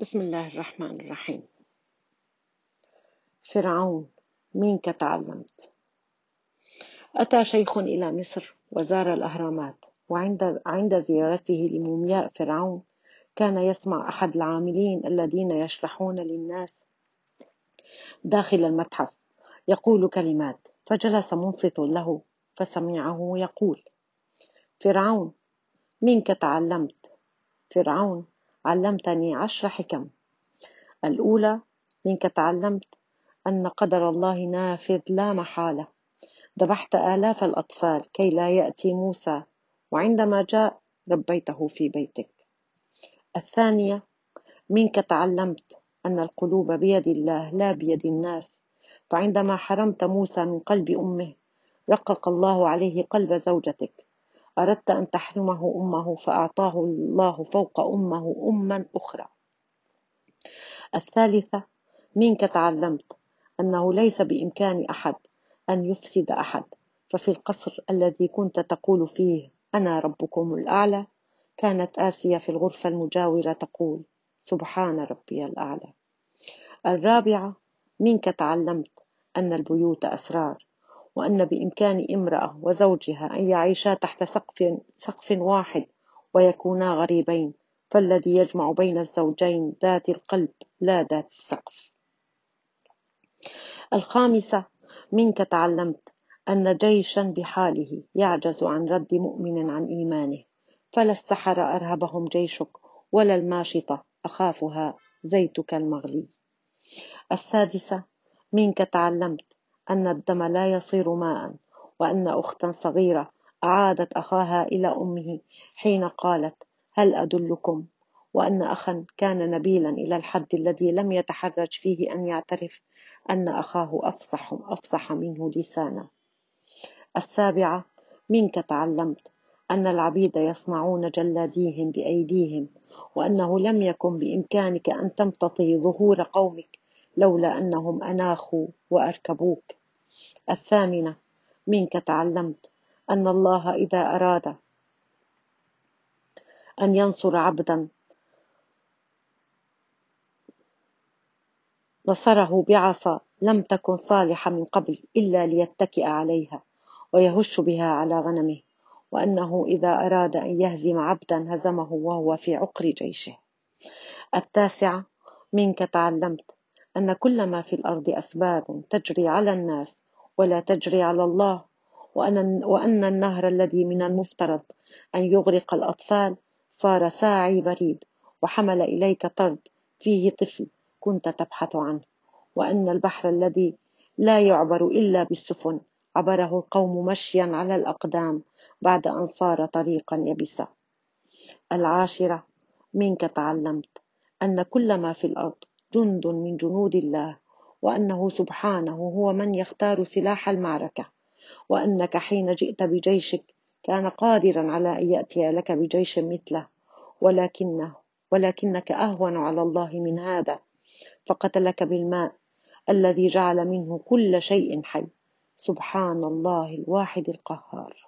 بسم الله الرحمن الرحيم. فرعون منك تعلمت؟ أتى شيخ إلى مصر وزار الأهرامات وعند عند زيارته لمومياء فرعون كان يسمع أحد العاملين الذين يشرحون للناس داخل المتحف يقول كلمات فجلس منصت له فسمعه يقول فرعون منك تعلمت؟ فرعون علمتني عشر حكم. الأولى منك تعلمت أن قدر الله نافذ لا محالة. ذبحت آلاف الأطفال كي لا يأتي موسى وعندما جاء ربيته في بيتك. الثانية منك تعلمت أن القلوب بيد الله لا بيد الناس. فعندما حرمت موسى من قلب أمه رقق الله عليه قلب زوجتك. أردت أن تحرمه أمه فأعطاه الله فوق أمه أما أخرى. الثالثة منك تعلمت أنه ليس بإمكان أحد أن يفسد أحد ففي القصر الذي كنت تقول فيه أنا ربكم الأعلى كانت آسيا في الغرفة المجاورة تقول سبحان ربي الأعلى. الرابعة منك تعلمت أن البيوت أسرار وأن بإمكان امرأة وزوجها أن يعيشا تحت سقف, سقف واحد ويكونا غريبين فالذي يجمع بين الزوجين ذات القلب لا ذات السقف. الخامسة منك تعلمت أن جيشا بحاله يعجز عن رد مؤمن عن إيمانه فلا السحر أرهبهم جيشك ولا الماشطة أخافها زيتك المغلي. السادسة منك تعلمت أن الدم لا يصير ماء وأن أختا صغيرة أعادت أخاها إلى أمه حين قالت هل أدلكم؟ وأن أخا كان نبيلا إلى الحد الذي لم يتحرج فيه أن يعترف أن أخاه أفصح أفصح منه لسانا السابعة منك تعلمت أن العبيد يصنعون جلاديهم بأيديهم وأنه لم يكن بإمكانك أن تمتطي ظهور قومك لولا أنهم أناخوا وأركبوك. الثامنة منك تعلمت أن الله إذا أراد أن ينصر عبدا نصره بعصا لم تكن صالحة من قبل إلا ليتكئ عليها ويهش بها على غنمه وأنه إذا أراد أن يهزم عبدا هزمه وهو في عقر جيشه. التاسعة منك تعلمت أن كل ما في الأرض أسباب تجري على الناس ولا تجري على الله وأن, وأن النهر الذي من المفترض أن يغرق الأطفال صار ساعي بريد وحمل إليك طرد فيه طفل كنت تبحث عنه. وأن البحر الذي لا يعبر إلا بالسفن عبره القوم مشيا على الأقدام بعد أن صار طريقا يبسا. العاشرة منك تعلمت أن كل ما في الأرض جند من جنود الله وأنه سبحانه هو من يختار سلاح المعركة. وأنك حين جئت بجيشك كان قادرا على أن يأتي لك بجيش مثله ولكنه ولكنك أهون على الله من هذا فقتلك بالماء الذي جعل منه كل شيء حي. سبحان الله الواحد القهار.